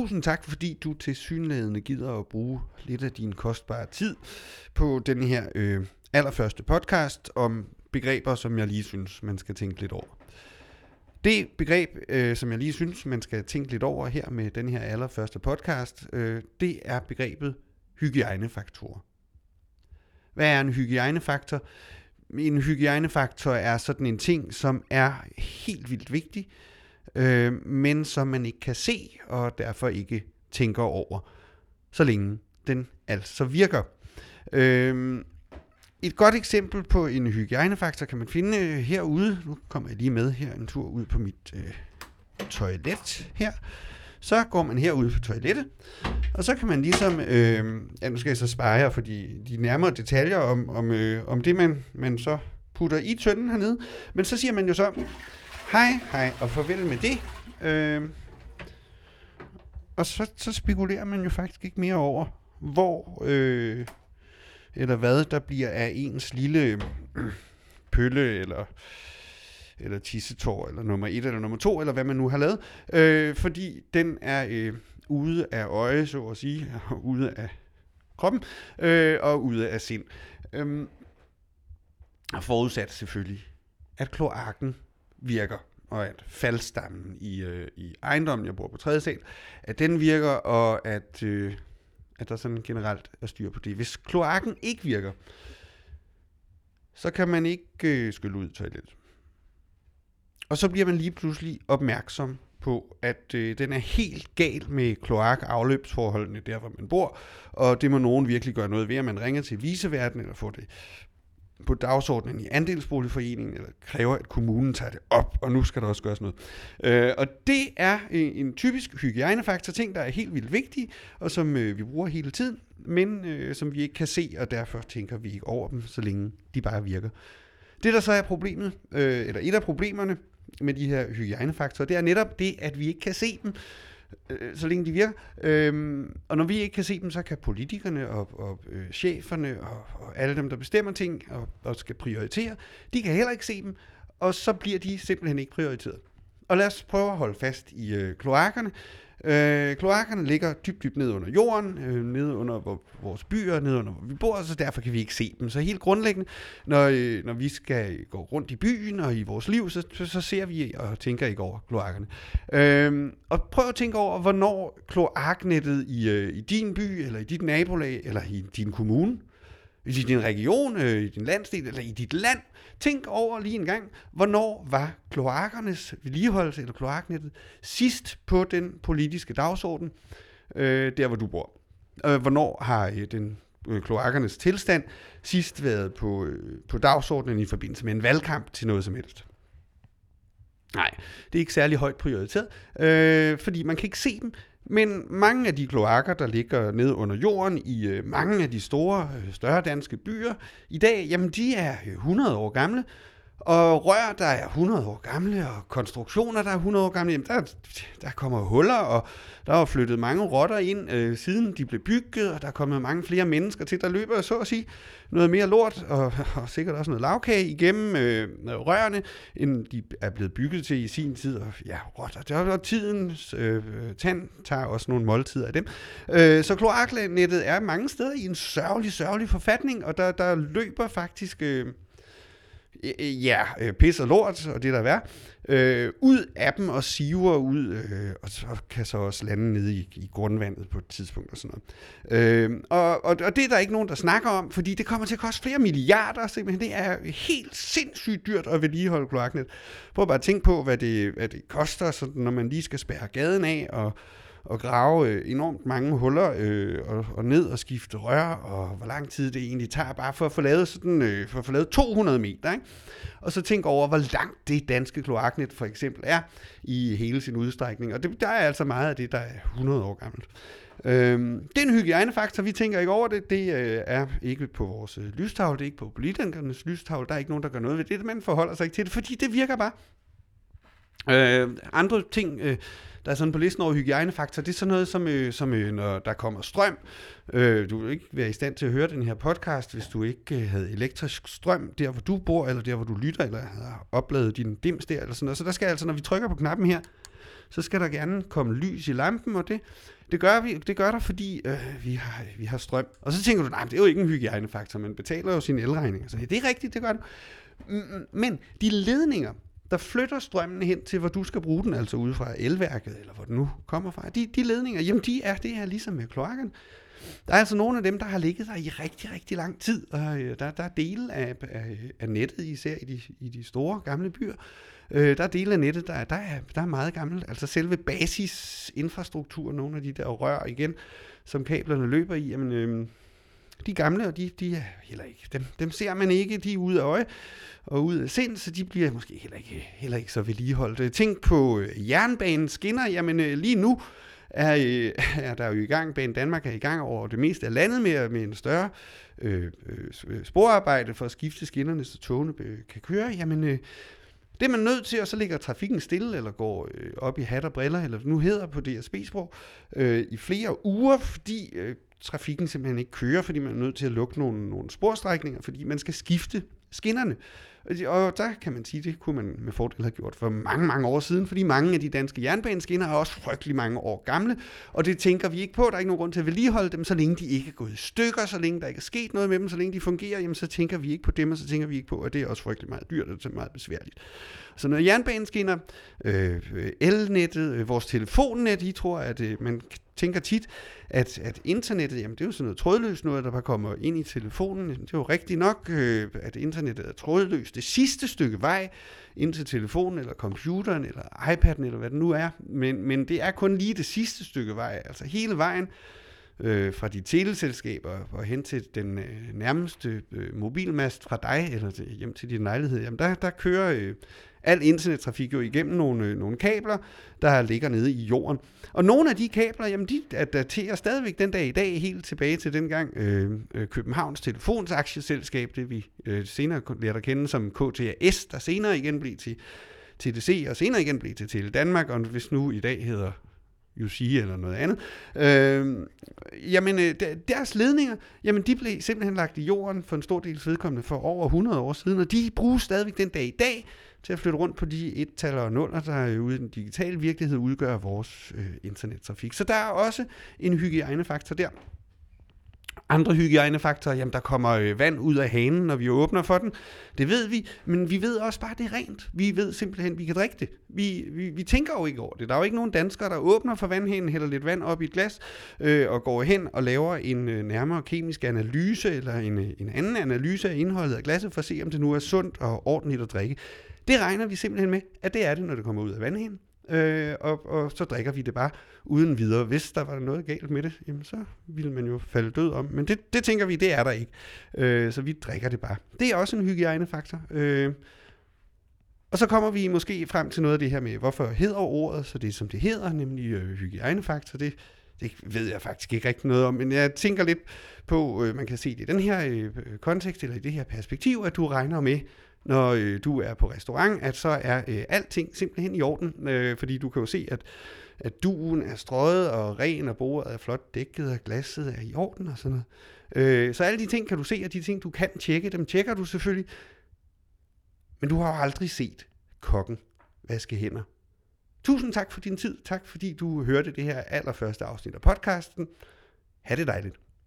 tusind tak, fordi du til synlædende gider at bruge lidt af din kostbare tid på den her øh, allerførste podcast om begreber, som jeg lige synes, man skal tænke lidt over. Det begreb, øh, som jeg lige synes, man skal tænke lidt over her med den her allerførste podcast, øh, det er begrebet hygiejnefaktorer. Hvad er en hygiejnefaktor? En hygiejnefaktor er sådan en ting, som er helt vildt vigtig, øh, men som man ikke kan se, og derfor ikke tænker over, så længe den altså virker. Øh, et godt eksempel på en hygiejnefaktor kan man finde øh, herude. Nu kommer jeg lige med her en tur ud på mit øh, toilet her. Så går man herude på toilettet, og så kan man ligesom, øh, ja nu skal jeg så spare jer for de, de nærmere detaljer om, om, øh, om det, man, man så putter i tønden hernede. Men så siger man jo så, hej, hej og farvel med det. Øh, og så, så spekulerer man jo faktisk ikke mere over, hvor... Øh, eller hvad der bliver af ens lille øh, pølle, eller, eller tissetår, eller nummer et, eller nummer to, eller hvad man nu har lavet, øh, fordi den er øh, ude af øje, så at sige, og ude af kroppen, øh, og ude af sind. Øh, forudsat selvfølgelig, at kloakken virker, og at faldstammen i, øh, i ejendommen, jeg bor på tredje sal, at den virker, og at... Øh, at der sådan generelt er styr på det. Hvis kloakken ikke virker, så kan man ikke øh, skylle ud i toilettet. Og så bliver man lige pludselig opmærksom på, at øh, den er helt gal med kloak-afløbsforholdene der, hvor man bor, og det må nogen virkelig gøre noget ved, at man ringer til viseverden eller får det på dagsordenen i andelsboligforeningen, eller kræver, at kommunen tager det op, og nu skal der også gøres noget. Øh, og det er en typisk hygiejnefaktor, ting, der er helt vildt vigtige, og som øh, vi bruger hele tiden, men øh, som vi ikke kan se, og derfor tænker vi ikke over dem, så længe de bare virker. Det, der så er problemet, øh, eller et af problemerne med de her hygiejnefaktorer, det er netop det, at vi ikke kan se dem, øh, så længe de virker. Øhm, og når vi ikke kan se dem, så kan politikerne og, og øh, cheferne og, og alle dem, der bestemmer ting og, og skal prioritere, de kan heller ikke se dem, og så bliver de simpelthen ikke prioriteret. Og lad os prøve at holde fast i øh, kloakkerne. Øh, kloakkerne ligger dybt, dybt ned under jorden, øh, ned under vores byer, ned under hvor vi bor, så derfor kan vi ikke se dem. Så helt grundlæggende, når, øh, når vi skal gå rundt i byen og i vores liv, så, så, så ser vi og tænker ikke over kloakkerne. Øh, og prøv at tænke over, hvornår kloaknettet i, øh, i din by, eller i dit nabolag, eller i din kommune, i din region, øh, i din landsdel, eller i dit land, Tænk over lige en gang, hvornår var kloakkernes vedligeholdelse eller kloaknettet sidst på den politiske dagsorden, øh, der hvor du bor. Øh, hvornår har øh, den øh, kloakkernes tilstand sidst været på, øh, på dagsordenen i forbindelse med en valgkamp til noget som helst? Nej, det er ikke særlig højt prioriteret, øh, fordi man kan ikke se dem. Men mange af de kloakker, der ligger nede under jorden i øh, mange af de store, øh, større danske byer i dag, jamen de er øh, 100 år gamle, og rør, der er 100 år gamle, og konstruktioner, der er 100 år gamle, jamen der, der kommer huller, og der er flyttet mange rotter ind, øh, siden de blev bygget, og der er kommet mange flere mennesker til, der løber, så at sige, noget mere lort, og, og sikkert også noget lavkage igennem øh, rørene, end de er blevet bygget til i sin tid. Og ja, rotter, det er tidens øh, tand tager også nogle måltider af dem. Øh, så kloaknettet er mange steder i en sørgelig, sørgelig forfatning, og der, der løber faktisk... Øh, Øh, ja, øh, pis og lort, og det der er øh, ud af dem og siver ud, øh, og så kan så også lande nede i, i grundvandet på et tidspunkt og sådan noget. Øh, og, og, og det er der ikke nogen, der snakker om, fordi det kommer til at koste flere milliarder, simpelthen. Det er helt sindssygt dyrt at vedligeholde kloaknet. Prøv bare at tænke på, hvad det, hvad det koster, sådan, når man lige skal spærre gaden af, og at grave øh, enormt mange huller øh, og, og ned og skifte rør, og hvor lang tid det egentlig tager bare for at få lavet, sådan, øh, for at få lavet 200 meter. Ikke? Og så tænk over, hvor langt det danske kloaknet for eksempel er i hele sin udstrækning. Og det, der er altså meget af det, der er 100 år gammelt. Øhm, det er en hygiejnefaktor, vi tænker ikke over det. Det øh, er ikke på vores øh, lystavle, det er ikke på politikernes lystavle, der er ikke nogen, der gør noget ved det. Man forholder sig ikke til det, fordi det virker bare. Øh, andre ting, øh, der er sådan på listen over hygiejnefaktorer, det er sådan noget som, øh, som øh, når der kommer strøm. Øh, du vil ikke være i stand til at høre den her podcast, hvis du ikke øh, havde elektrisk strøm der, hvor du bor, eller der, hvor du lytter, eller har opladet din dims der, eller sådan noget. Så der skal altså, når vi trykker på knappen her, så skal der gerne komme lys i lampen, og det, det gør, vi, det gør der, fordi øh, vi, har, vi har strøm. Og så tænker du, nej, det er jo ikke en hygiejnefaktor, man betaler jo sin elregning. Så det er rigtigt, det gør det. Men de ledninger, der flytter strømmen hen til, hvor du skal bruge den, altså ude fra elværket, eller hvor den nu kommer fra, de, de ledninger, jamen de er, det er ligesom med kloakken. Der er altså nogle af dem, der har ligget der i rigtig, rigtig lang tid, og øh, der, der er dele af, af, af nettet, især i de, i de store gamle byer, øh, der er dele af nettet, der, der, er, der er meget gammelt. Altså selve basisinfrastruktur, nogle af de der rør igen, som kablerne løber i, jamen, øh, de gamle, og de, de er heller ikke, dem, dem ser man ikke, de er ude af øje og ud af sind, så de bliver måske heller ikke, heller ikke så vedligeholdt. Tænk på øh, jernbanens skinner, jamen øh, lige nu er, øh, er der jo i gang, Banen Danmark er i gang over det meste af landet med, med en større øh, sporarbejde for at skifte skinnerne, så togene kan køre, jamen øh, det er man nødt til, og så ligger trafikken stille, eller går øh, op i hat og briller, eller nu hedder på DSB-sprog, øh, i flere uger, fordi øh, trafikken simpelthen ikke kører, fordi man er nødt til at lukke nogle, nogle sporstrækninger, fordi man skal skifte skinnerne. Og der kan man sige, det kunne man med fordel have gjort for mange, mange år siden, fordi mange af de danske jernbaneskinner er også frygtelig mange år gamle, og det tænker vi ikke på. Der er ikke nogen grund til at vedligeholde dem, så længe de ikke er gået i stykker, så længe der ikke er sket noget med dem, så længe de fungerer, jamen så tænker vi ikke på dem, og så tænker vi ikke på, at det er også frygtelig meget dyrt, og det er meget besværligt. Så når jernbaneskinner, øh, elnettet, øh, vores telefonnet, I tror, at øh, man tænker tit, at, at internettet, jamen det er jo sådan noget trådløst noget, der bare kommer ind i telefonen. Det er jo rigtigt nok, øh, at internettet er trådløst. Det sidste stykke vej ind til telefonen, eller computeren, eller iPad'en, eller hvad det nu er. Men, men det er kun lige det sidste stykke vej. Altså hele vejen øh, fra de teleselskaber og hen til den øh, nærmeste øh, mobilmast fra dig, eller til, hjem til din lejlighed, jamen der, der kører øh, al internettrafik jo igennem nogle, øh, nogle kabler, der ligger nede i jorden. Og nogle af de kabler, jamen de daterer stadigvæk den dag i dag helt tilbage til dengang øh, øh Københavns Telefons aktieselskab, det vi øh, senere lærte at kende som KTAS, der senere igen blev til TDC, og senere igen blev til Tele Danmark, og hvis nu i dag hedder UC eller noget andet. Øhm, øh, jamen, deres ledninger, jamen, de blev simpelthen lagt i jorden for en stor del vedkommende for over 100 år siden, og de bruges stadigvæk den dag i dag til at flytte rundt på de et-tal og nuller, der ude i den digitale virkelighed udgør vores øh, internettrafik. Så der er også en hygiejnefaktor der. Andre hygiejnefaktorer, jamen der kommer øh, vand ud af hanen, når vi åbner for den. Det ved vi, men vi ved også bare, at det er rent. Vi ved simpelthen, at vi kan drikke det. Vi, vi, vi tænker jo ikke over det. Der er jo ikke nogen danskere, der åbner for vandhanen, hælder lidt vand op i et glas, øh, og går hen og laver en øh, nærmere kemisk analyse, eller en, øh, en anden analyse af indholdet af glasset, for at se, om det nu er sundt og ordentligt at drikke. Det regner vi simpelthen med, at det er det, når det kommer ud af vandhanen. Øh, og, og så drikker vi det bare uden videre. Hvis der var noget galt med det, jamen så ville man jo falde død om. Men det, det tænker vi, det er der ikke. Øh, så vi drikker det bare. Det er også en hygiejnefaktor. Øh, og så kommer vi måske frem til noget af det her med, hvorfor hedder ordet så det, som det hedder, nemlig øh, hygiejnefaktor. Det, det ved jeg faktisk ikke rigtig noget om, men jeg tænker lidt på, øh, man kan se det i den her øh, kontekst, eller i det her perspektiv, at du regner med, når øh, du er på restaurant, at så er øh, alting simpelthen i orden, øh, fordi du kan jo se, at, at duen er strøget og ren, og bordet er flot dækket, og glasset er i orden og sådan noget. Øh, så alle de ting kan du se, og de ting, du kan tjekke, dem tjekker du selvfølgelig. Men du har jo aldrig set kokken vaske hænder. Tusind tak for din tid. Tak fordi du hørte det her allerførste afsnit af podcasten. Ha' det dejligt.